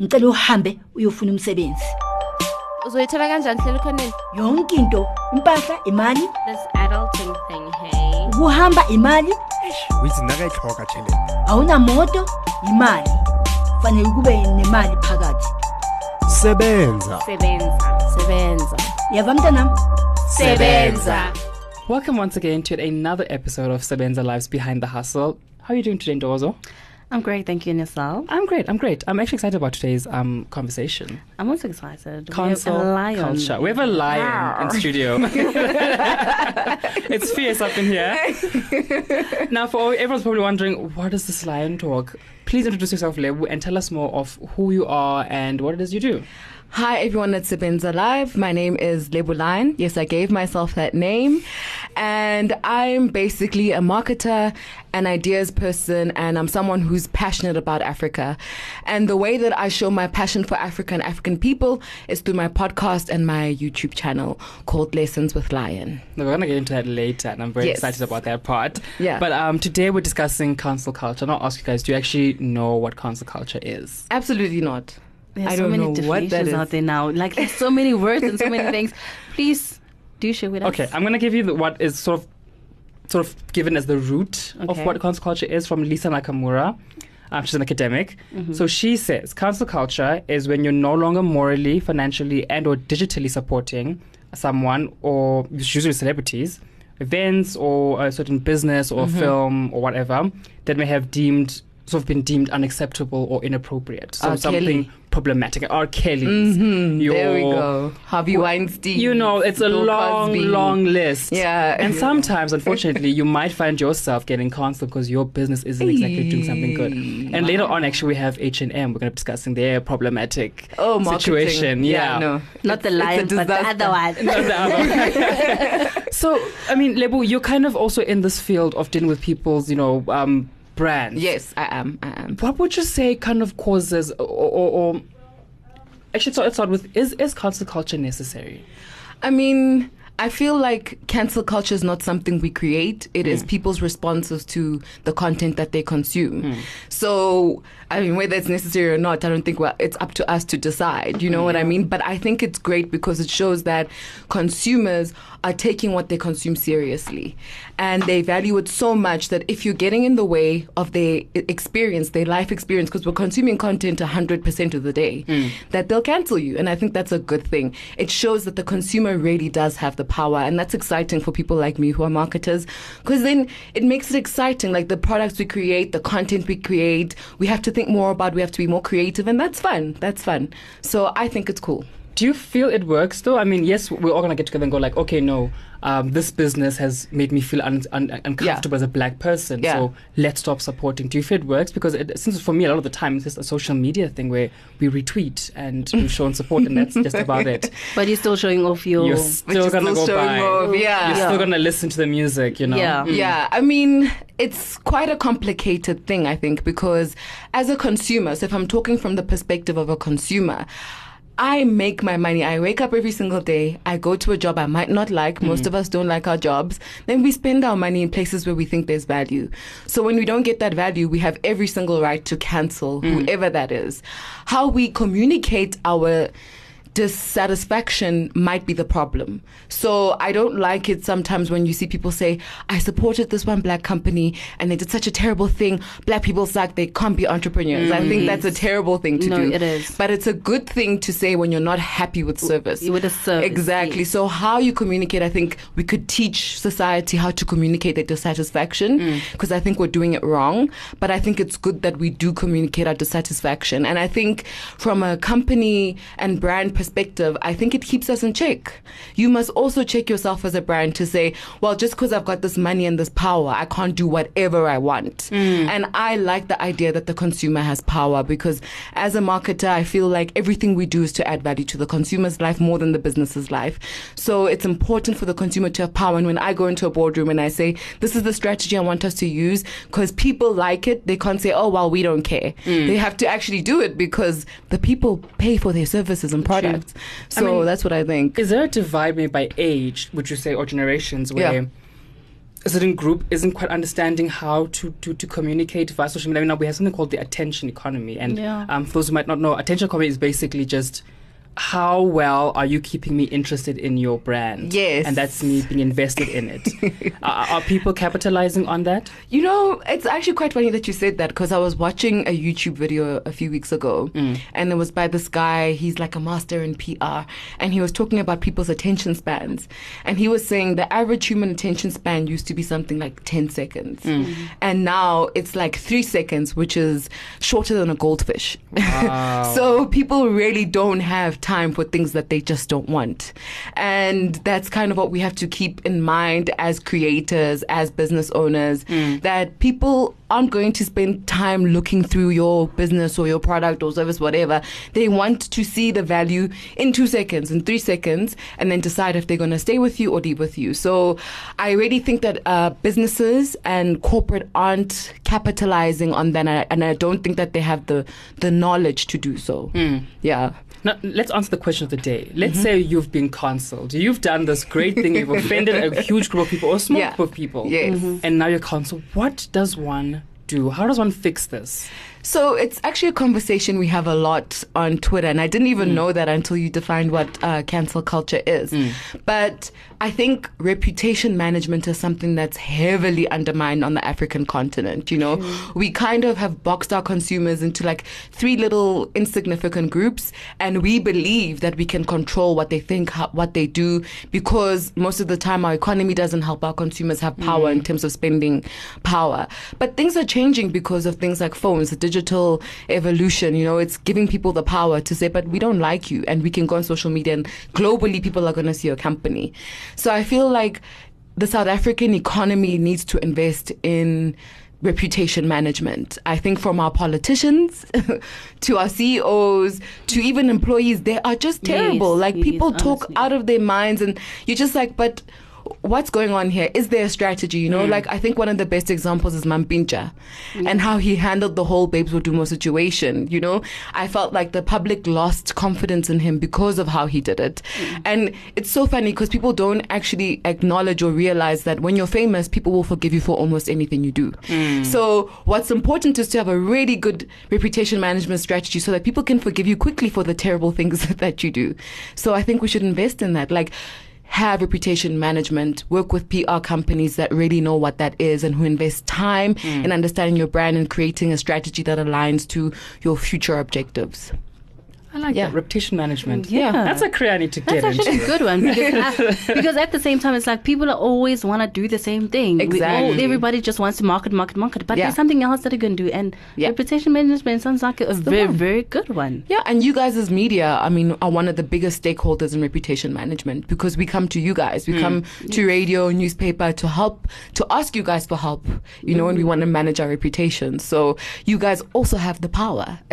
ngicela uhambe uyofuna umsebenzi. Uzoyithola kanjani hlela ukhoneni yonke into impahla imali. This adulting thing hey. Ukuhamba imali. Uyizinakayihloka tšhelete awunamoto imali. Fanele kube nemali phakathi. Sebenza. Sebenza. Sebenza. Yava mntanam? Sebenza. Welcome once again to another episode of sebenza Lives Behind the Hustle. How are you doing today, Ndozo? I'm great, thank you, and yourself? I'm great. I'm great. I'm actually excited about today's um, conversation. I'm also excited. Console we have a lion. culture. We have a lion in studio. it's fierce up in here. now, for all, everyone's probably wondering, what is this lion talk? Please introduce yourself, Lebo, and tell us more of who you are and what it is you do. Hi everyone at Sebenza Live. My name is Lebo Lion. Yes, I gave myself that name. And I'm basically a marketer, an ideas person, and I'm someone who's passionate about Africa. And the way that I show my passion for Africa and African people is through my podcast and my YouTube channel called Lessons with Lion. We're going to get into that later, and I'm very Yes. excited about that part. Yeah. But um, today we're discussing cancel culture. And I'll ask you guys, do you actually know what cancel culture is? Absolutely not. There's I so don't many know what that definitions out there now. Like, there's so many words and so many things. Please do share with us. Okay, I'm going to give you the, what is sort of sort of given as the root of Okay. what cancel culture is from Lisa Nakamura. Um, she's an academic. Mm-hmm. So she says cancel culture is when you're no longer morally, financially, and or digitally supporting someone or usually celebrities, events or a certain business or Mm-hmm. film or whatever that may have deemed sort of been deemed unacceptable or inappropriate. So R. something Kelly. problematic. R. Kelly's. Mhm, there we go. Harvey Weinstein. You know, it's a Bill long, Cosby. long list. Yeah. And sometimes, unfortunately, you might find yourself getting cancelled because your business isn't exactly doing something good. And later on, actually, we have H and M. We're going to be discussing their problematic Oh, situation. Yeah. no. Not the It's- it's lion, but the other one. Not the other. so, I mean, Lebo, you're kind of also in this field of dealing with people's, you know, um, brands. Yes, I am. I am. What would you say kind of causes, or, or, or actually, so let's start with: is is cancel culture necessary? I mean, I feel like cancel culture is not something we create. It is mm. people's responses to the content that they consume. Mm. So, I mean, whether it's necessary or not, I don't think well, it's up to us to decide. You know what I mean? But I think it's great because it shows that consumers are taking what they consume seriously. And they value it so much that if you're getting in the way of their experience, their life experience, because we're consuming content 100% of the day, mm. that they'll cancel you. And I think that's a good thing. It shows that the consumer really does have the power. And that's exciting for people like me who are marketers, because then it makes it exciting. Like the products we create, the content we create, we have to think more about, we have to be more creative. And that's fun. That's fun. So I think it's cool. Do you feel it works though? I mean, yes, we're all gonna get together and go like, okay, no, um, this business has made me feel un- un- uncomfortable as a black person, Yeah. so let's stop supporting. Do you feel it works? Because it, since for me, a lot of the time, it's just a social media thing where we retweet and we've shown support, and that's just about it. But you're still showing off your. You're still is gonna still go showing by. off, yeah. You're Yeah. still gonna listen to the music, you know. Yeah. Yeah, I mean, it's quite a complicated thing, I think, because as a consumer, so if I'm talking from the perspective of a consumer, I make my money. I wake up every single day. I go to a job I might not like. Most mm. of us don't like our jobs. Then we spend our money in places where we think there's value. So when we don't get that value, we have every single right to cancel mm. whoever that is. How we communicate our dissatisfaction might be the problem. So I don't like it sometimes when you see people say, I supported this one black company and they did such a terrible thing. Black people suck. They can't be entrepreneurs. I think that's a terrible thing to No, do. it is. But it's a good thing to say when you're not happy with service. with a service, Exactly. yes. So how you communicate, I think we could teach society how to communicate their dissatisfaction Mm. because I think we're doing it wrong. But I think it's good that we do communicate our dissatisfaction. And I think from a company and brand perspective, I think it keeps us in check. You must also check yourself as a brand to say, well, just because I've got this money and this power, I can't do whatever I want. Mm. And I like the idea that the consumer has power because as a marketer, I feel like everything we do is to add value to the consumer's life more than the business's life. So it's important for the consumer to have power. And when I go into a boardroom and I say, this is the strategy I want us to use, because people like it, they can't say, oh, well, we don't care. Mm. They have to actually do it because the people pay for their services and products. So mean, that's what I think. Is there a divide maybe by age, would you say, or generations where Yeah. a certain group isn't quite understanding how to, to, to communicate via social media. I mean, now we have something called the attention economy. And Yeah. um, for those who might not know, attention economy is basically just how well are you keeping me interested in your brand? Yes. And that's me being invested in it. are, are people capitalizing on that? You know, it's actually quite funny that you said that because I was watching a YouTube video a few weeks ago, mm. and it was by this guy. He's like a master in PR, and he was talking about people's attention spans. And he was saying the average human attention span used to be something like 10 seconds, mm. and now it's like three seconds, which is shorter than a goldfish. Wow. so people really don't have time for things that they just don't want. And that's kind of what we have to keep in mind as creators, as business owners, that people aren't going to spend time looking through your business or your product or service, whatever. They want to see the value in two seconds, in three seconds, and then decide if they're going to stay with you or leave with you. So I really think that uh, businesses and corporate aren't capitalizing on that, and I, and I don't think that they have the the knowledge to do so. Yeah. Now, let's answer the question of the day. Let's Mm-hmm. say you've been cancelled. You've done this great thing. You've offended a huge group of people or a small Yeah. group of people. Yes. Mhm. And now you're cancelled. What does one do? How does one fix this? So it's actually a conversation we have a lot on Twitter, and I didn't even mm. know that until you defined what uh, cancel culture is. Mm. But I think reputation management is something that's heavily undermined on the African continent. You know, we kind of have boxed our consumers into like three little insignificant groups, and we believe that we can control what they think, how, what they do, because most of the time our economy doesn't help our consumers have power mm. in terms of spending power. But things are changing because of things like phones, the digital evolution. You know, it's giving people the power to say, but we don't like you, and we can go on social media, and globally people are going to see your company. So I feel like the South African economy needs to invest in reputation management. I think from our politicians to our CEOs to even employees, they are just Yes, terrible. like yes, people talk honestly. out of their minds and you're just like, but what's going on here? Is there a strategy? You know, hmm. like I think one of the best examples is Mampintsha and how he handled the whole Babes Wodumo situation. You know, I felt like the public lost confidence in him because of how he did it. Hmm. And it's so funny because people don't actually acknowledge or realize that when you're famous, people will forgive you for almost anything you do. Hmm. So what's important is to have a really good reputation management strategy so that people can forgive you quickly for the terrible things that you do. So I think we should invest in that. Like, have reputation management, work with PR companies that really know what that is and who invest time mm. in understanding your brand and creating a strategy that aligns to your future objectives. I like Yeah. that. Reputation management. Yeah. That's a career I need to That's get actually into. a good one because, I- because at the same time, it's like people always want to do the same thing. We all- Exactly. everybody just wants to market, market, market, but Yeah. there's something else that you can do. And Yeah. reputation management sounds like a the very, very good one. Yeah, and you guys as media, I mean, are one of the biggest stakeholders in reputation management because we come to you guys. We hmm. come to radio, newspaper to help, to ask you guys for help, you know, and we want to manage our reputation. So you guys also have the power.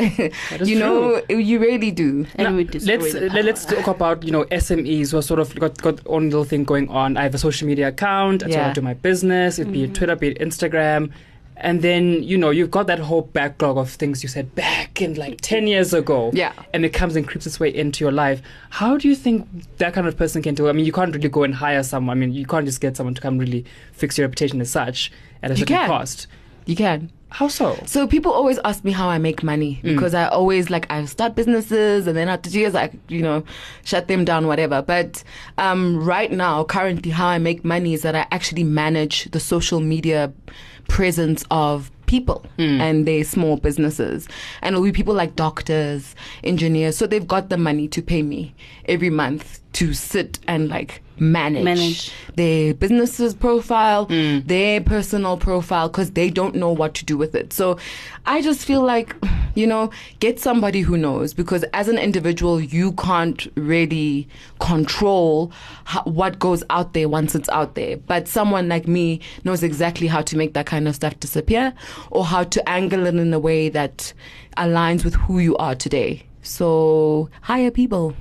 you know, you really do. And Now, we destroy let's the let- let's talk about you know SMEs who are sort of got got own little thing going on. I have a social media account. That's where I do my business. It'd be mm-hmm. Twitter, be it Instagram. And then you know you've got that whole backlog of things you said back in like ten years ago, Yeah. and it comes and creeps its way into your life. How do you think that kind of person can do? I mean, you can't really go and hire someone. I mean, you can't just get someone to come really fix your reputation as such at a You certain can. cost. You can. How so? So people always ask me how I make money because I always like I start businesses and then after two years I you know shut them down whatever. But um, right now, currently, how I make money is that I actually manage the social media presence of people and their small businesses and it'll be people like doctors engineers so they've got the money to pay me every month to sit and like manage, Manage. their business's profile, mm. their personal profile, because they don't know what to do with it. So I just feel like, you know, get somebody who knows, because as an individual, you can't really control ho- what goes out there once it's out there. But someone like me knows exactly how to make that kind of stuff disappear or how to angle it in a way that aligns with who you are today. So hire people.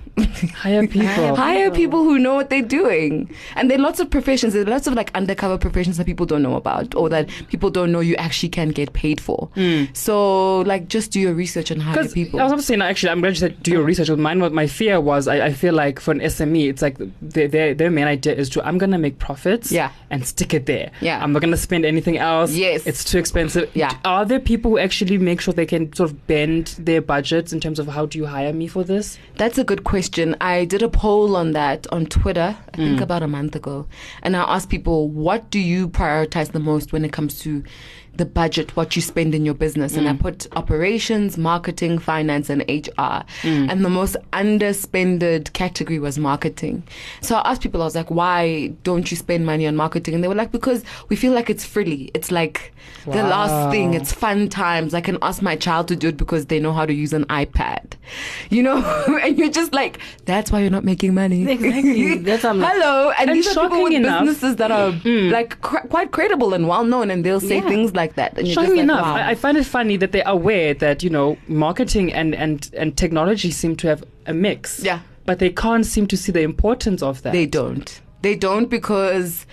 Hire people. hire people who know what they're doing. And there are lots of professions, there are lots of like undercover professions that people don't know about or that people don't know you actually can get paid for. Hmm. So like just do your research and hire Because people. I was about to say, no, actually, I'm glad you said do your research. Mine, what my fear was, I, I feel like for an SME, it's like their, their, their main idea is to, I'm going to make profits Yeah. and stick it there. Yeah. I'm not going to spend anything else. Yes. It's too expensive. Yeah. Are there people who actually make sure they can sort of bend their budgets in terms of how do you hire me for this? That's a good question. I did a poll on that on Twitter, I think mm. about a month ago. And I asked people, what do you prioritize the most when it comes to the budget, what you spend in your business? And I mm. put operations, marketing, finance, and HR. Mm. And the most underspended category was marketing. So I asked people, I was like, why don't you spend money on marketing? And they were like, because we feel like it's frilly. It's like the last thing. It's fun times. I can ask my child to do it because they know how to use an iPad. You know? and you're just like, that's why you're not making money. Exactly. That's I'm like. Hello. And, And these are people with enough- businesses that are mm. like cr- quite credible and well known, and they'll say Yeah. things like that. And Shocking like, enough, wow. I, I find it funny that they're aware that you know marketing and and and technology seem to have a mix. Yeah. but they can't seem to see the importance of that. They don't. They don't because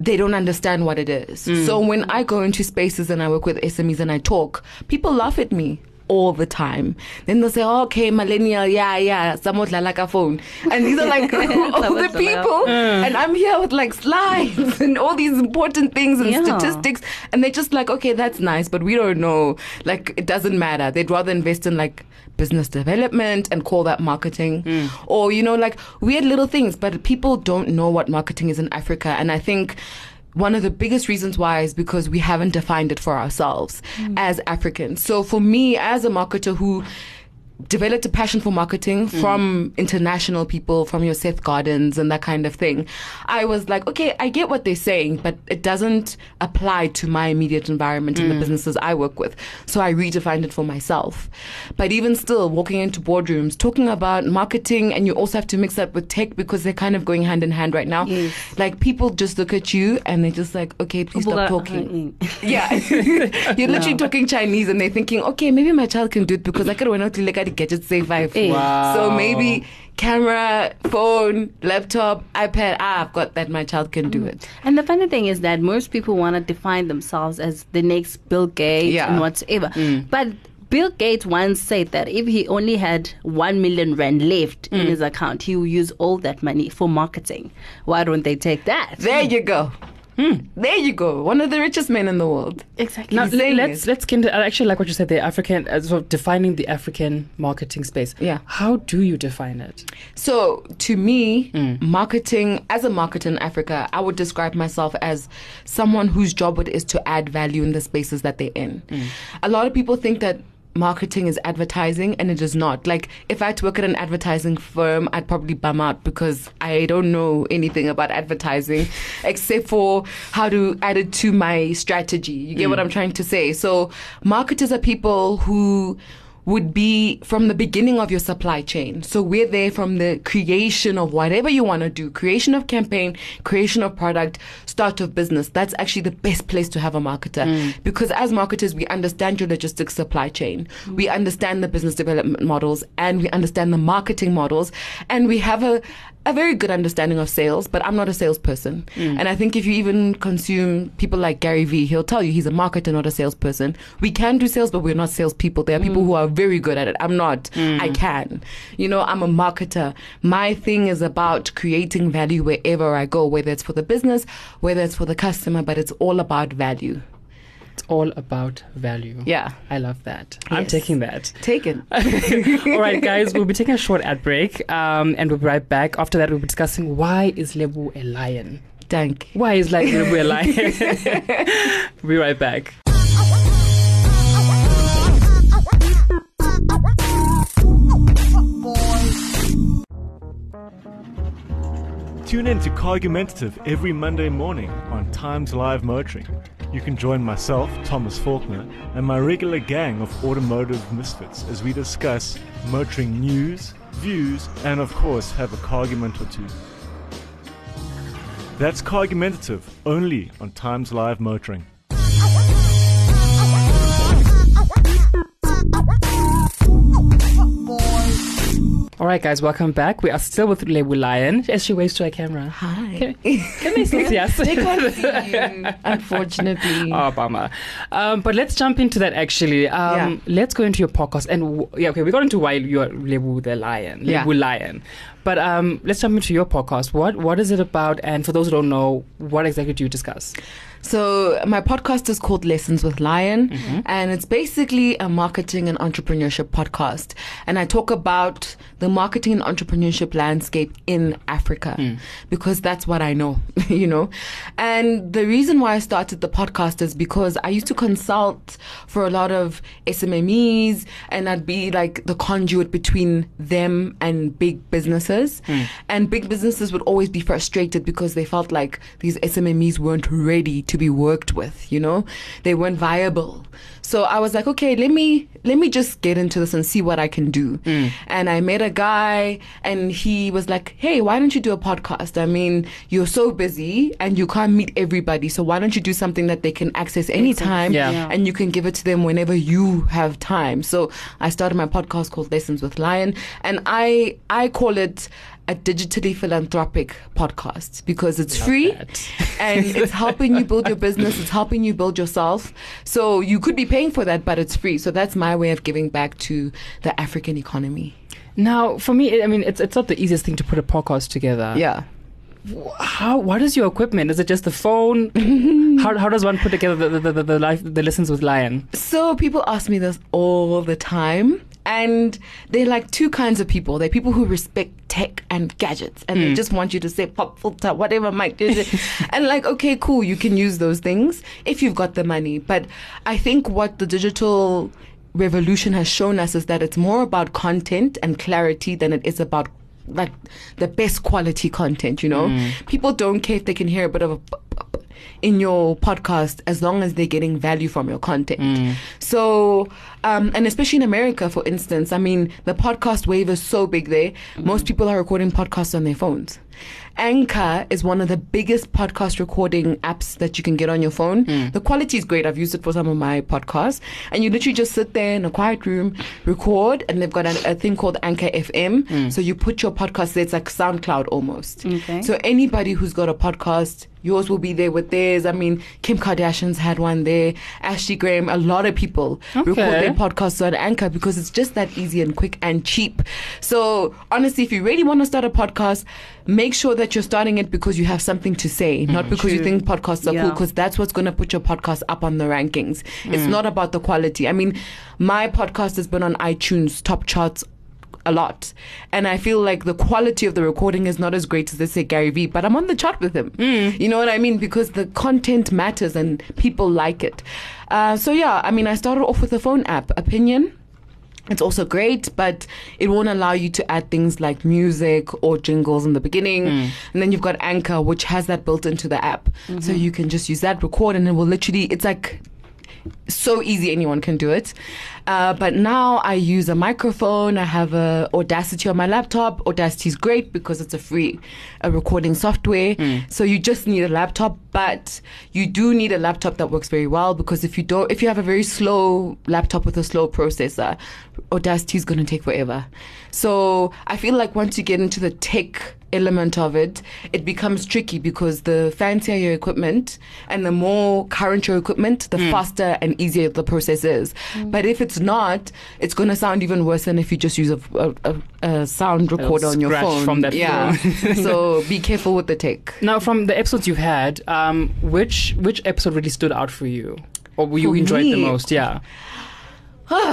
they don't understand what it is. Mm. So when I go into spaces and I work with SMEs and I talk, people laugh at me all the time. Then they'll say, oh, okay, millennial, yeah, yeah, somewhat like a phone. And these are like all the people. Mm. And I'm here with like slides and all these important things and Yeah. statistics. And they're just like, okay, that's nice, but we don't know. Like, it doesn't matter. They'd rather invest in like business development and call that marketing. Mm. Or, you know, like weird little things. But people don't know what marketing is in Africa. And I think one of the biggest reasons why is because we haven't defined it for ourselves mm. as Africans. So for me, as a marketer who developed a passion for marketing from international people, from your Seth Godins and that kind of thing. I was like, okay, I get what they're saying, but it doesn't apply to my immediate environment and the businesses I work with. So I redefined it for myself. But even still, walking into boardrooms, talking about marketing, and you also have to mix that with tech because they're kind of going hand in hand right now. Yes. Like people just look at you and they're just like, okay, please stop talking. Yeah. You're literally talking Chinese and they're thinking, okay, maybe my child can do it because I could went out to look at the gadgets say five. Hey. Eh. Wow. So maybe camera, phone, laptop, iPad, ah, I've got that, my child can do it. And the funny thing is that most people want to define themselves as the next Bill Gates Yeah. and whatever. Mm. But Bill Gates once said that if he only had one million rand left in mm. his account, he will use all that money for marketing. Why don't they take that? There you go. Hmm. There you go. One of the richest men in the world. Exactly. Now let's it. let's get into, I actually like what you said there. African, uh, sort of defining the African marketing space. Yeah. How do you define it? So, to me, hmm. marketing, as a marketer in Africa, I would describe myself as someone whose job it is to add value in the spaces that they're in. Hmm. A lot of people think that marketing is advertising, and it is not. Like, if I had to work at an advertising firm, I'd probably bum out because I don't know anything about advertising except for how to add it to my strategy. You get what mm. I'm trying to say? So, marketers are people who would be from the beginning of your supply chain. So we're there from the creation of whatever you want to do, creation of campaign, creation of product, start of business. That's actually the best place to have a marketer mm. because as marketers, we understand your logistics supply chain. Mm. We understand the business development models and we understand the marketing models and we have a a very good understanding of sales, but I'm not a salesperson. Mm. And I think if you even consume people like Gary Vee, he'll tell you he's a marketer, not a salesperson. We can do sales, but we're not salespeople. There are people mm. who are very good at it. I'm not. Mm. I can. You know, I'm a marketer. My thing is about creating value wherever I go, whether it's for the business, whether it's for the customer, but it's all about value. It's all about value. Yeah. I love that. I'm taking that. Take it. All right, guys, we'll be taking a short ad break, um, and we'll be right back. After that, we'll be discussing why is Lebo a lion? Thank Why is like Lebo a lion? we'll be right back. Tune in to Cargumentative every Monday morning on Times Live Motoring. You can join myself, Thomas Falkiner, and my regular gang of automotive misfits as we discuss motoring news, views, and of course have a cargument or two. That's Cargumentative only on Times Live Motoring. All right, guys, welcome back. We are still with Lebo Lion as she waves to our camera. Hi. Can, can they see us? They can't see you, unfortunately. Oh, bummer. Um, but let's jump into that actually. Um, Let's go into your podcast. And w- yeah, okay, we got into why you're Lebo the Lion. Yeah. Lebo Lion. But um, let's jump into your podcast. What What is it about? And for those who don't know, what exactly do you discuss? So my podcast is called Lessons with Lion, Mm-hmm. and it's basically a marketing and entrepreneurship podcast. And I talk about the marketing and entrepreneurship landscape in Africa Mm. because that's what I know, you know. And the reason why I started the podcast is because I used to consult for a lot of SMMEs, and I'd be like the conduit between them and big businesses. And big businesses would always be frustrated because they felt like these SMMEs weren't ready to be worked with, you know? They weren't viable. So I was like, okay, let me let me just get into this and see what I can do. Mm. And I met a guy and he was like, "Hey, why don't you do a podcast? I mean, you're so busy and you can't meet everybody. So why don't you do something that they can access anytime Yeah. Yeah. and you can give it to them whenever you have time." So I started my podcast called Lessons with Lion and I I call it a digitally philanthropic podcast because it's free that. and it's helping you build your business, it's helping you build yourself. So you could be paying for that, but it's free. So that's my way of giving back to the African economy. Now, for me, I mean, it's it's not the easiest thing to put a podcast together. Yeah. How? What is your equipment? Is it just the phone? how, how does one put together the the, the, the life the lessons with Lion? So people ask me this all the time. And they're like two kinds of people. They're people who respect tech and gadgets and they mm. just want you to say pop filter, whatever mic. and like, okay, cool, you can use those things if you've got the money. But I think what the digital revolution has shown us is that it's more about content and clarity than it is about like the best quality content, you know? Mm. People don't care if they can hear a bit of a in your podcast as long as they're getting value from your content. Mm. So, um, and especially in America, for instance, I mean, the podcast wave is so big there. Mm. Most people are recording podcasts on their phones. Anchor is one of the biggest podcast recording apps that you can get on your phone. Hmm. The quality is great. I've used it for some of my podcasts. And you literally just sit there in a quiet room, record, and they've got a, a thing called Anchor FM. Hmm. So you put your podcast there, it's like SoundCloud almost. Okay. So anybody who's got a podcast, yours will be there with theirs. I mean, Kim Kardashian's had one there. Ashley Graham, a lot of people record their podcasts on Anchor because it's just that easy and quick and cheap. So honestly, if you really want to start a podcast, make sure that you're starting it because you have something to say, not mm-hmm. because you think podcasts are cool, because that's what's going to put your podcast up on the rankings. It's mm. not about the quality. I mean, my podcast has been on iTunes top charts a lot. And I feel like the quality of the recording is not as great as let's say Gary Vee, but I'm on the chart with him. Mm. You know what I mean? Because the content matters and people like it. Uh, so yeah, I mean, I started off with a phone app, Opinion. It's also great, but it won't allow you to add things like music or jingles in the beginning. Mm. And then you've got Anchor, which has that built into the app. Mm-hmm. So you can just use that, record, and it will literally, it's like so easy anyone can do it. Uh, but now i use a microphone. I have a audacity on my laptop. Audacity is great because it's a free a recording software. So you just need a laptop but you do need a laptop that works very well because if you don't if you have a very slow laptop with a slow processor audacity is going to take forever. So i feel like once you get into the tech element of it, it becomes tricky because the fancier your equipment and the more current your equipment, the faster and easier the process is. But if it's not, it's going to sound even worse than if you just use a, a, a, a sound recorder on your phone. from that yeah. so be careful with the tech. Now, from the episodes you've had, um, which which episode really stood out for you, or you For enjoyed the most? Yeah.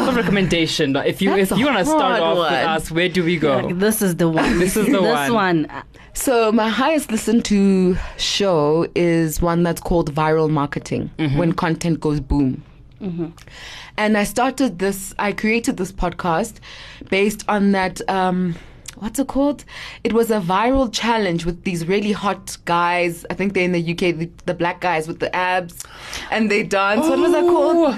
Some recommendation. like, If you That's if you want to start hard off with us, where do we go? Like, this is the one. This is the this one. one. So my highest listened to show is one that's called Viral Marketing when content goes boom. And I started this. I created this podcast based on that. Um, what's it called? It was a viral challenge with these really hot guys. I think they're in the UK. The, the black guys with the abs, and they dance. What was that called?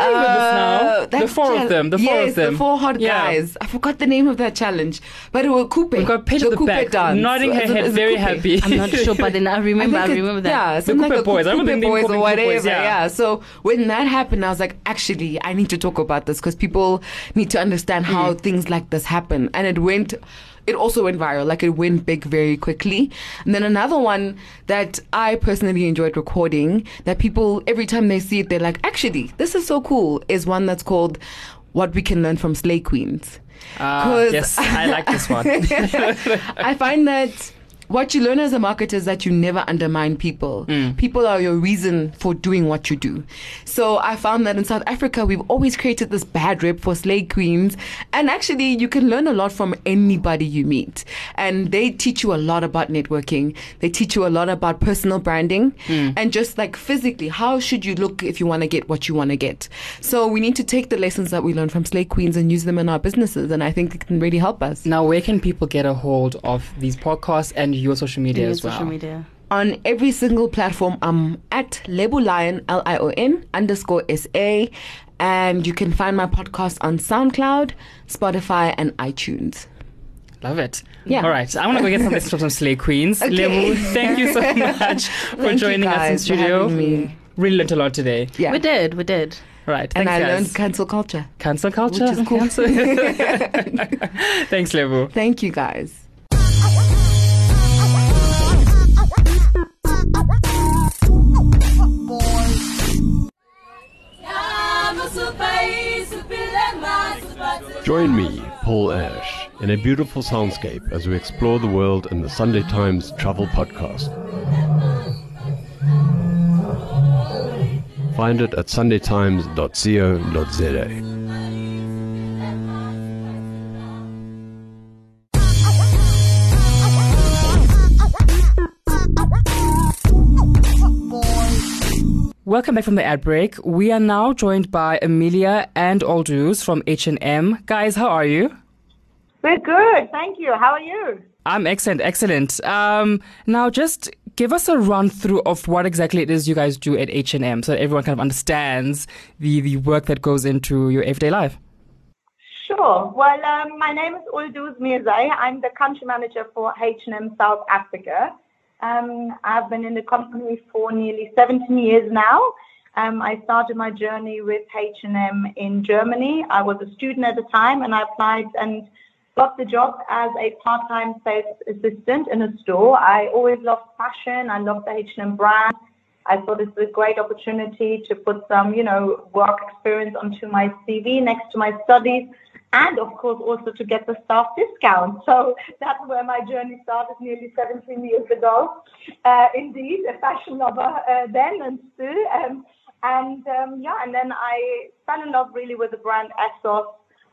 I remember this now. The four of them, the four yes, of them. the four hot Yeah. guys. I forgot the name of that challenge, but it was Coupe. We've got Paige at the Coupe back, dance. nodding her Is head, very Coupe? happy. I'm not sure, but then I remember. I, think it- remember that. Yeah, something Coupe like a boys. I remember Coupe boys or whatever. boys, yeah. yeah. So when that happened, I was like, actually, I need to talk about this because people need to understand how Mm. things like this happen. And it went. It also went viral, like it went big very quickly. And then another one that I personally enjoyed recording, that people every time they see it, they're like, actually, this is so cool, is one that's called "What We Can Learn from Slay Queens." Ah, 'Cause- yes, I like this one. I find that what you learn as a marketer is that you never undermine people. Mm. People are your reason for doing what you do. So I found that in South Africa, we've always created this bad rep for slay queens. And actually, you can learn a lot from anybody you meet. And they teach you a lot about networking. They teach you a lot about personal branding mm. and just like physically, how should you look if you want to get what you want to get. So we need to take the lessons that we learn from slay queens and use them in our businesses. And I think it can really help us. now, where can people get a hold of these podcasts and your social media in as well? social media. on every single platform. I'm at Lebo Lion L I O N underscore S A, and you can find my podcast on SoundCloud, Spotify, and iTunes. Love it. Yeah. All right. I want to go get some from some Slay Queens. Okay. Lebo, thank you so much for Thank you joining us in for studio. having me. Really learned a lot today. Yeah, We did. We did. Right. and Thanks, I guys. learned cancel culture. cancel culture. which is cool. Cancel- Thanks, Lebo. Thank you guys. Join me, Paul Ash, in a beautiful soundscape as we explore the world in the Sunday Times Travel Podcast. Find it at sundaytimes.co.za. Welcome back from the ad break. We are now joined by Amelia and Oldouz from H&M. Guys, how are you? We're good, thank you. How are you? I'm excellent, excellent. Um, now, just give us a run through of what exactly it is you guys do at H&M, so that everyone kind of understands the the work that goes into your everyday life. Sure. Well, um, my name is Oldouz Mirzaie. I'm the country manager for H&M South Africa. Um, I've been in the company for nearly 17 years now. Um, I started my journey with H&M in Germany. I was a student at the time, and I applied and got the job as a part-time sales assistant in a store. I always loved fashion. I loved the H&M brand. I thought it was a great opportunity to put some, you know, work experience onto my CV next to my studies, and of course also to get the staff discount. So that's where my journey started nearly 17 years ago. Uh, indeed, a fashion lover uh, then and still. Um, and um, yeah, and then I fell in love really with the brand Essos,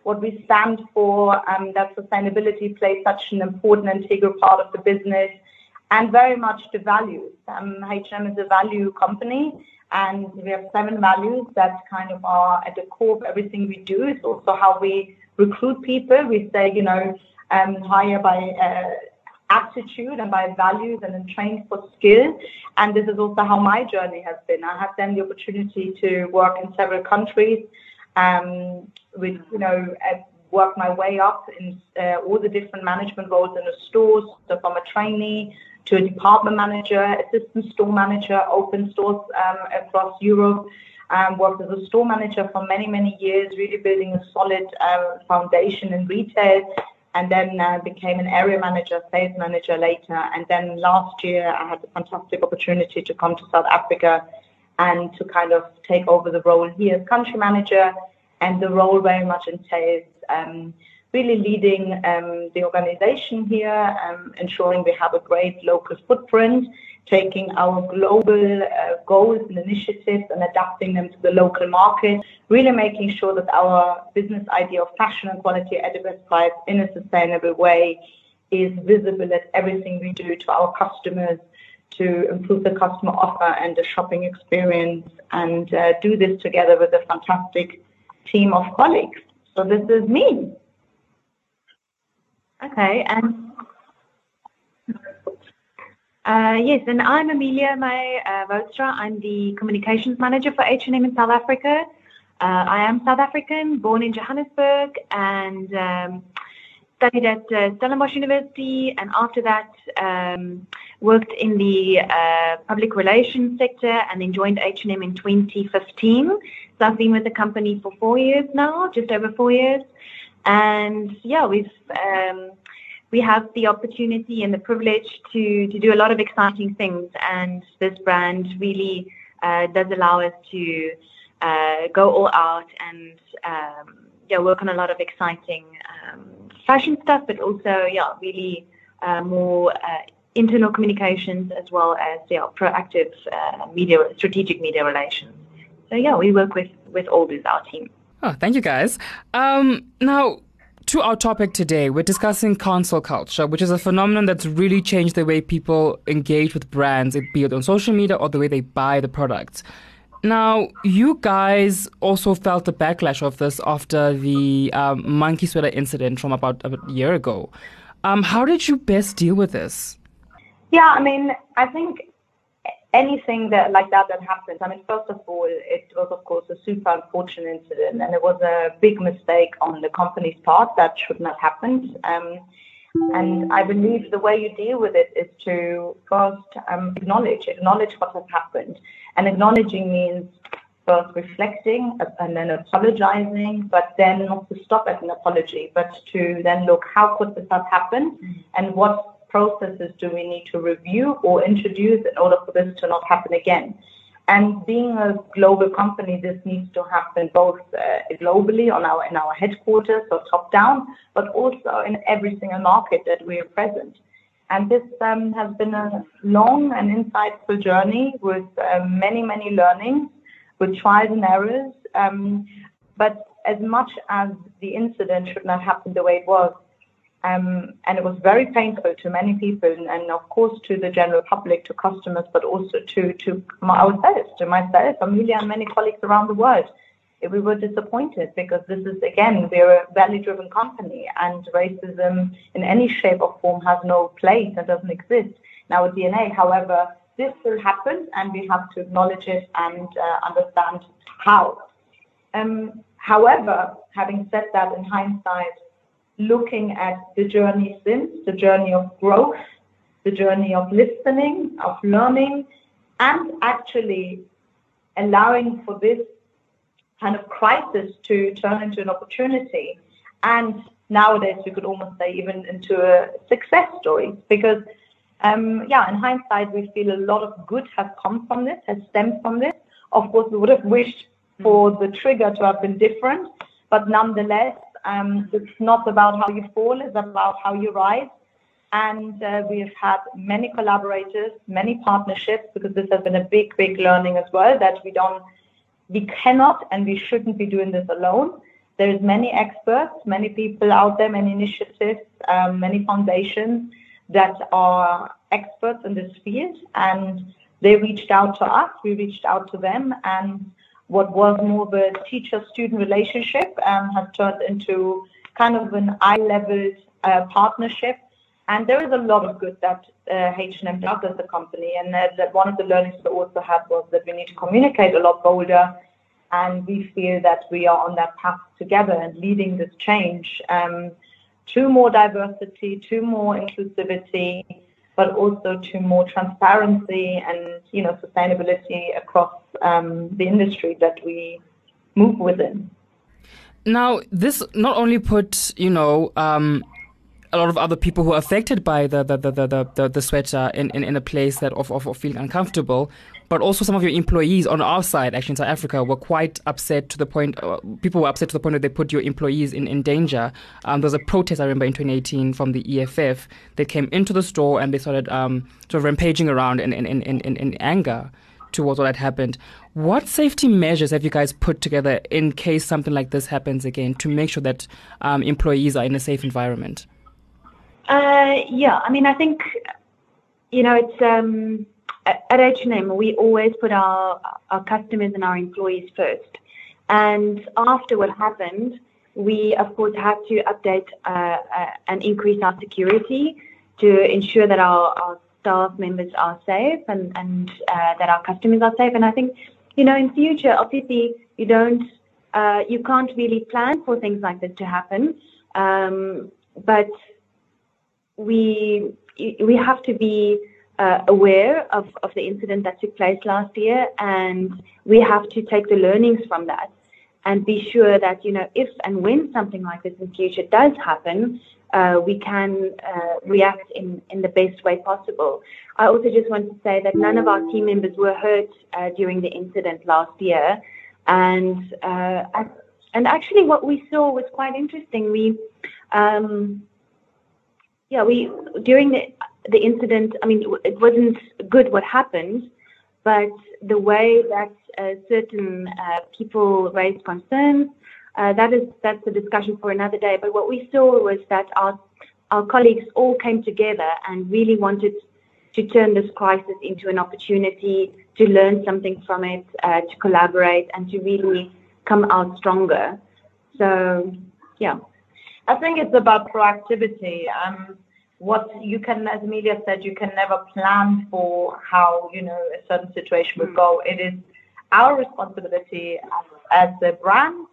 what we stand for, um, that sustainability plays such an important integral part of the business and very much the values. Um, H&M is a value company, and we have seven values that kind of are at the core of everything we do. It's also how we recruit people. We say, you know, um, hire by uh, aptitude and by values and then train for skill. And this is also how my journey has been. I have then the opportunity to work in several countries, um, with, you know, uh, work my way up in uh, all the different management roles in the stores. So from a trainee to a department manager, assistant store manager, open stores um, across Europe. Um, worked as a store manager for many, many years, really building a solid um, foundation in retail, and then uh, became an area manager, sales manager later. And then last year, I had the fantastic opportunity to come to South Africa and to kind of take over the role here as country manager. And the role very much entails um, really leading um, the organization here, um, ensuring we have a great local footprint, taking our global uh, goals and initiatives and adapting them to the local market, really making sure that our business idea of fashion and quality at the best price in a sustainable way is visible at everything we do to our customers to improve the customer offer and the shopping experience and uh, do this together with a fantastic team of colleagues. So this is me. Okay, and uh, yes, and I'm Amelia May uh. I'm the communications manager for H&M in South Africa. Uh, I am South African, born in Johannesburg, and um, studied at uh, Stellenbosch University, and after that um, worked in the uh, public relations sector, and then joined H&M in 2015. So I've been with the company for four years now, just over four years, and yeah, we've um, we have the opportunity and the privilege to to do a lot of exciting things, and this brand really uh, does allow us to uh, go all out and um, yeah, work on a lot of exciting um, fashion stuff, but also yeah, really uh, more uh, internal communications as well as yeah, proactive uh, media, strategic media relations. So yeah, we work with with all this our team. Oh, thank you guys. Um, now. To our topic today, we're discussing cancel culture, which is a phenomenon that's really changed the way people engage with brands, it be it on social media or the way they buy the products. Now, you guys also felt the backlash of this after the um, monkey sweater incident from about, about a year ago. Um, how did you best deal with this? Yeah, I mean, I think anything that like that that happens. I mean, first of all, it was of course a super unfortunate incident, and it was a big mistake on the company's part that should not have happened. Um, and I believe the way you deal with it is to first um, acknowledge, acknowledge what has happened, and acknowledging means first reflecting and then apologizing, but then not to stop at an apology, but to then look how could this have happened and what processes do we need to review or introduce in order for this to not happen again? And being a global company, this needs to happen both uh, globally on our in our headquarters, so top down, but also in every single market that we are present. And this um, has been a long and insightful journey with uh, many, many learnings, with trials and errors. Um, but as much as the incident should not happen the way it was, um, and it was very painful to many people, and, and, of course to the general public, to customers, but also to to ourselves, to myself, Amelia, and many colleagues around the world. We were disappointed because this is again we're a value-driven company, and racism in any shape or form has no place and doesn't exist in our DNA. However, this will happen, and we have to acknowledge it and uh, understand how. Um, however, having said that, in hindsight looking at the journey since, the journey of growth, the journey of listening, of learning, and actually allowing for this kind of crisis to turn into an opportunity. And nowadays, we could almost say even into a success story because, um, yeah, in hindsight, we feel a lot of good has come from this, has stemmed from this. Of course, we would have wished for the trigger to have been different, but nonetheless, um, it's not about how you fall, it's about how you rise. And uh, we've had many collaborators, many partnerships, because this has been a big, big learning as well that we don't, we cannot and we shouldn't be doing this alone. There's many experts, many people out there, many initiatives, um, many foundations that are experts in this field, and they reached out to us. We reached out to them, and what was more of a teacher-student relationship um, has turned into kind of an eye-level uh, partnership. And there is a lot of good that uh, H&M does as a company. And uh, that one of the learnings we also had was that we need to communicate a lot bolder. And we feel that we are on that path together and leading this change um, to more diversity, to more inclusivity, but also to more transparency and you know sustainability across um, the industry that we move within. Now, this not only put you know um, a lot of other people who are affected by the the the the, the, the sweater in, in, in a place that of, of, of feeling uncomfortable, but also some of your employees on our side, actually in South Africa, were quite upset to the point. Uh, people were upset to the point that they put your employees in, in danger. Um, there was a protest I remember in 2018 from the EFF. They came into the store and they started um, sort of rampaging around in in, in, in, in anger towards what had happened. What safety measures have you guys put together in case something like this happens again to make sure that um, employees are in a safe environment? Uh, yeah, I mean, I think you know it's um, at H&M we always put our our customers and our employees first, and after what happened, we of course had to update uh, uh, and increase our security to ensure that our, our staff members are safe and and uh, that our customers are safe. And I think you know in future, obviously, you don't uh, you can't really plan for things like this to happen. Um, but we we have to be uh, aware of, of the incident that took place last year, and we have to take the learnings from that and be sure that you know if and when something like this in future does happen, uh, we can uh, react in, in the best way possible. I also just want to say that none of our team members were hurt uh, during the incident last year, and uh, and actually what we saw was quite interesting. We um, yeah we during the the incident. I mean it wasn't good what happened, but the way that uh, certain uh, people raised concerns uh, that is that's a discussion for another day. But what we saw was that our our colleagues all came together and really wanted to turn this crisis into an opportunity to learn something from it, uh, to collaborate, and to really come out stronger. So, yeah. I think it's about proactivity. Um, what you can, as Amelia said, you can never plan for how you know a certain situation would mm. go. It is our responsibility as, as a brand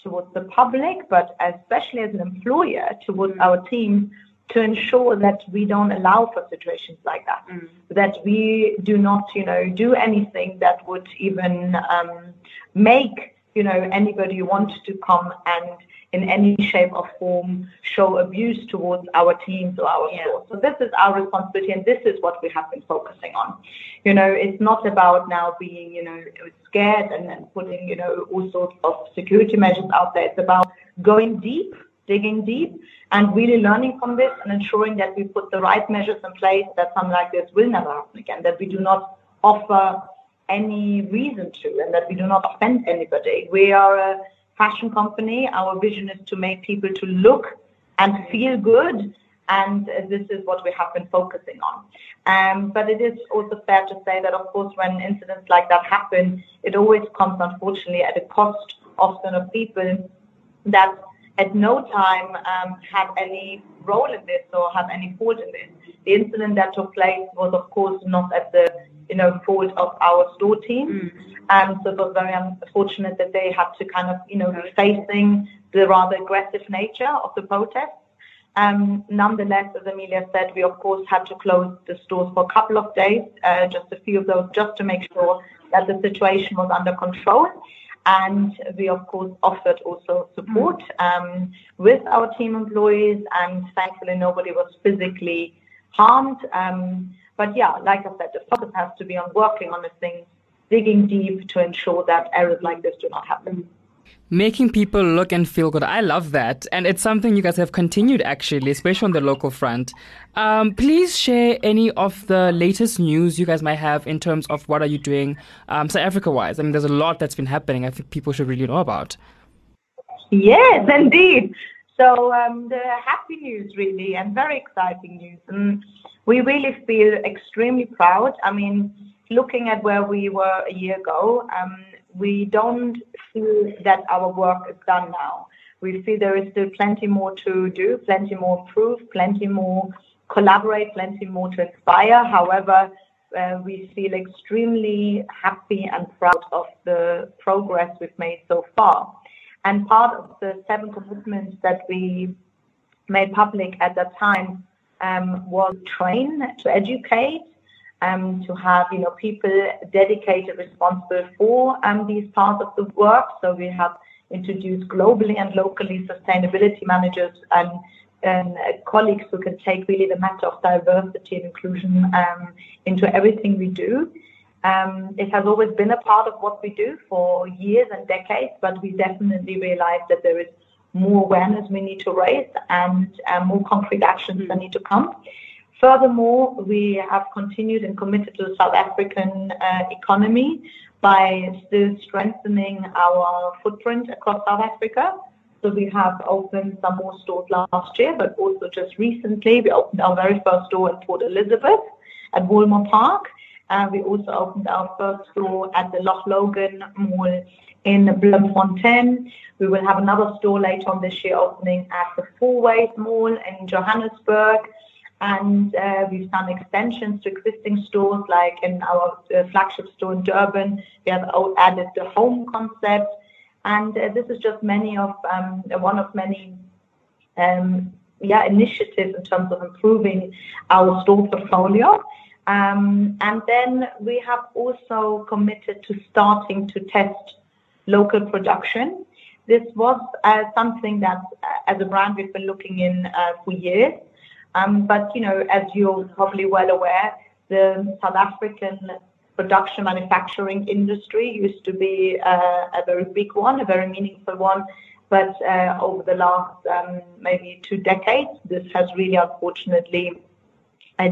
towards the public, but especially as an employer towards mm. our teams to ensure that we don't allow for situations like that, mm. that we do not, you know, do anything that would even um, make, you know, anybody want to come and in any shape or form show abuse towards our teams or our yeah. stores. So this is our responsibility, and this is what we have been focusing on. You know, it's not about now being, you know, scared and, and putting, you know, all sorts of security measures out there. It's about going deep, digging deep, and really learning from this and ensuring that we put the right measures in place that something like this will never happen again. That we do not offer any reason to, and that we do not offend anybody. We are a fashion company. Our vision is to make people to look and feel good, and this is what we have been focusing on. Um, but it is also fair to say that, of course, when incidents like that happen, it always comes, unfortunately, at a cost often of people that at no time um, had any role in this or have any fault in this. The incident that took place was, of course, not at the you know fault of our store team. Mm. Um, so it was very unfortunate that they had to kind of, you know, be facing the rather aggressive nature of the protests. Um, nonetheless, as Amelia said, we of course had to close the stores for a couple of days, uh, just a few of those, just to make sure that the situation was under control. And we of course offered also support um, with our team employees, and thankfully nobody was physically harmed. Um, yeah, like I said, the focus has to be on working on the things digging deep to ensure that errors like this do not happen. Making people look and feel good. I love that. And it's something you guys have continued actually, especially on the local front. Um, please share any of the latest news you guys might have in terms of what are you doing um, South Africa wise. I mean, there's a lot that's been happening I think people should really know about. Yes, indeed. So um, the happy news really and very exciting news. And we really feel extremely proud. I mean, looking at where we were a year ago, um, we don't feel that our work is done now. We feel there is still plenty more to do, plenty more proof, plenty more collaborate, plenty more to inspire. However, uh, we feel extremely happy and proud of the progress we've made so far. And part of the seven commitments that we made public at that time um, was train, to educate, um, to have you know people dedicated, responsible for um, these parts of the work. So we have introduced globally and locally sustainability managers and, and uh, colleagues who can take really the matter of diversity and inclusion um, into everything we do. Um, it has always been a part of what we do for years and decades, but we definitely realize that there is more awareness we need to raise and uh, more concrete actions that need to come. Furthermore, we have continued and committed to the South African uh, economy by still strengthening our footprint across South Africa. So we have opened some more stores last year, but also just recently we opened our very first store in Port Elizabeth at Walmer Park. And we also opened our first store at the Loch Logan Mall in Bloemfontein. We will have another store later on this year opening at the Fourways Mall in Johannesburg and uh, we've done extensions to existing stores, like in our uh, flagship store in Durban. We have added the home concept. And uh, this is just many of um, one of many um, initiatives in terms of improving our store portfolio. Um, and then we have also committed to starting to test local production. This was uh, something that, uh, as a brand, we've been looking in uh, for years. Um, but you know, as you're probably well aware, the South African production manufacturing industry used to be a very big one, a very meaningful one. But over the last um, maybe two decades, this has really unfortunately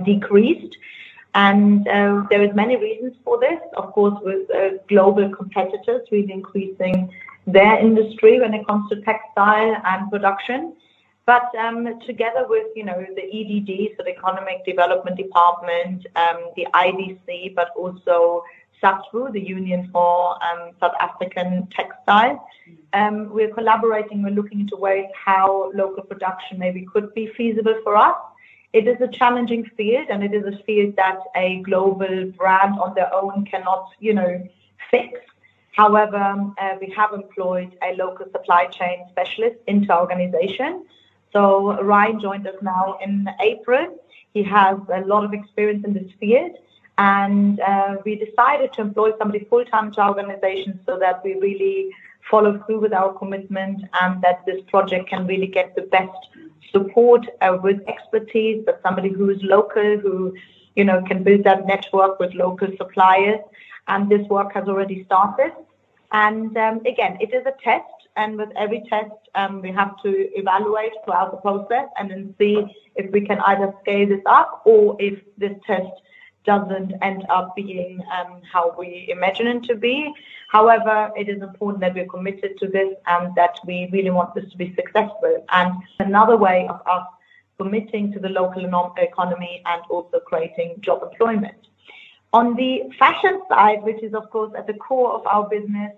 decreased. And uh, there is many reasons for this. Of course, with uh, global competitors really increasing their industry when it comes to textile and production. But um, together with, you know, the EDD, so the Economic Development Department, um, the IDC, but also SACTWU, the Union for um, South African Textile, um, we're collaborating. We're looking into ways how local production maybe could be feasible for us. It is a challenging field, and it is a field that a global brand on their own cannot, you know, fix. However, uh, we have employed a local supply chain specialist into our organization so Ryan joined us now in April. He has a lot of experience in this field. And uh, we decided to employ somebody full time to our organization so that we really follow through with our commitment and that this project can really get the best support uh, with expertise, but somebody who is local, who you know can build that network with local suppliers. And this work has already started. And um, again, it is a test and with every test, um, we have to evaluate throughout the process and then see if we can either scale this up or if this test doesn't end up being um, how we imagine it to be. However, it is important that we're committed to this and that we really want this to be successful. And another way of us committing to the local economy and also creating job employment. On the fashion side, which is of course at the core of our business,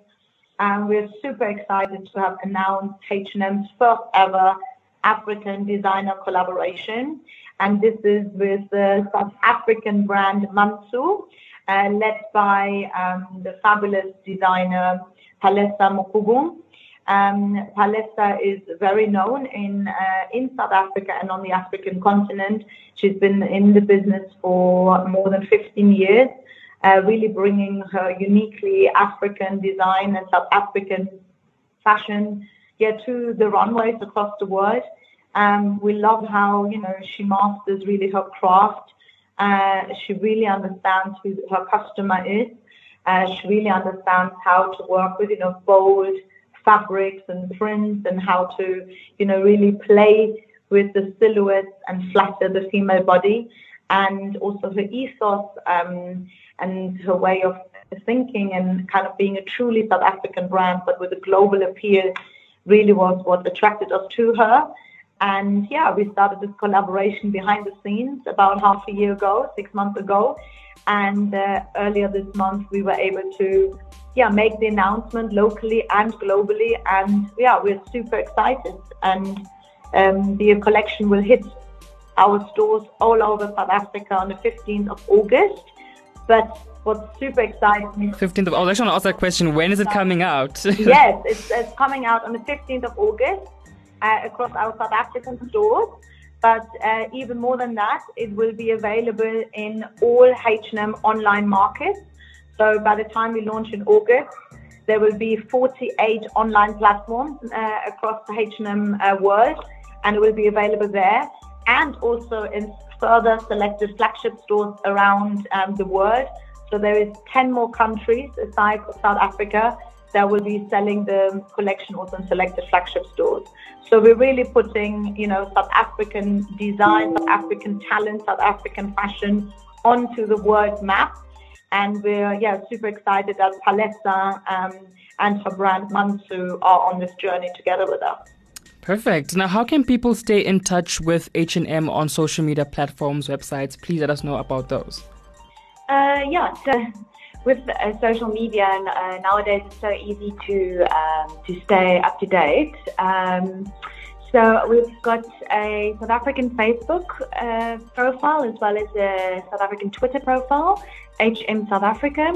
and we're super excited to have announced H&M's first ever African designer collaboration. And this is with the South African brand Mantsho, uh, led by um, the fabulous designer Palesa Mokubung. Um, Palesa is very known in uh, in South Africa and on the African continent. She's been in the business for more than 15 years uh, really bringing her uniquely African design and South African fashion yeah, to the runways across the world. Um, we love how you know she masters really her craft. Uh, she really understands who her customer is. Uh, she really understands how to work with you know bold fabrics and prints and how to you know really play with the silhouettes and flatter the female body and also her ethos um, and her way of thinking and kind of being a truly South African brand, but with a global appeal, really was what attracted us to her. And yeah, we started this collaboration behind the scenes about half a year ago, six months ago. And uh, earlier this month, we were able to yeah make the announcement locally and globally. And yeah, we're super excited. And um, the collection will hit our stores all over South Africa on the 15th of August. But what's super exciting 15th of, I was actually to ask that question. When is it coming out? yes, it's, it's, coming out on the 15th of August uh, across our South African stores. But uh, even more than that, it will be available in all H&M online markets. So by the time we launch in August, there will be 48 online platforms uh, across the H&M uh, world, and it will be available there and also in further selected flagship stores around um, the world. So there is 10 more countries aside from South Africa that will be selling the collection also in selected flagship stores. So we're really putting, you know, South African design, South African talent, South African fashion onto the world map. And we're, yeah, super excited that Palesa um, and her brand Mantsho are on this journey together with us. Perfect. Now, how can people stay in touch with H&M on social media platforms, websites? Please let us know about those. Uh, yeah, so with uh, social media and uh, nowadays it's so easy to um, to stay up to date. Um, so we've got a South African Facebook uh, profile as well as a South African Twitter profile, HM South Africa,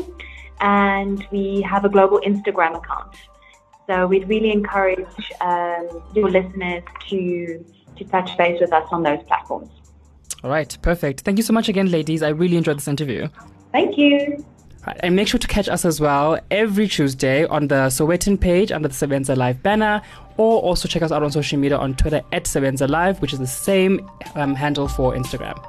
and we have a global Instagram account. So we'd really encourage um, your listeners to to touch base with us on those platforms. All right, perfect. Thank you so much again, ladies. I really enjoyed this interview. Thank you. Right, and make sure to catch us as well every Tuesday on the Sowetan page under the Sebenza Live banner, or also check us out on social media on Twitter at Sebenza Live, which is the same um, handle for Instagram.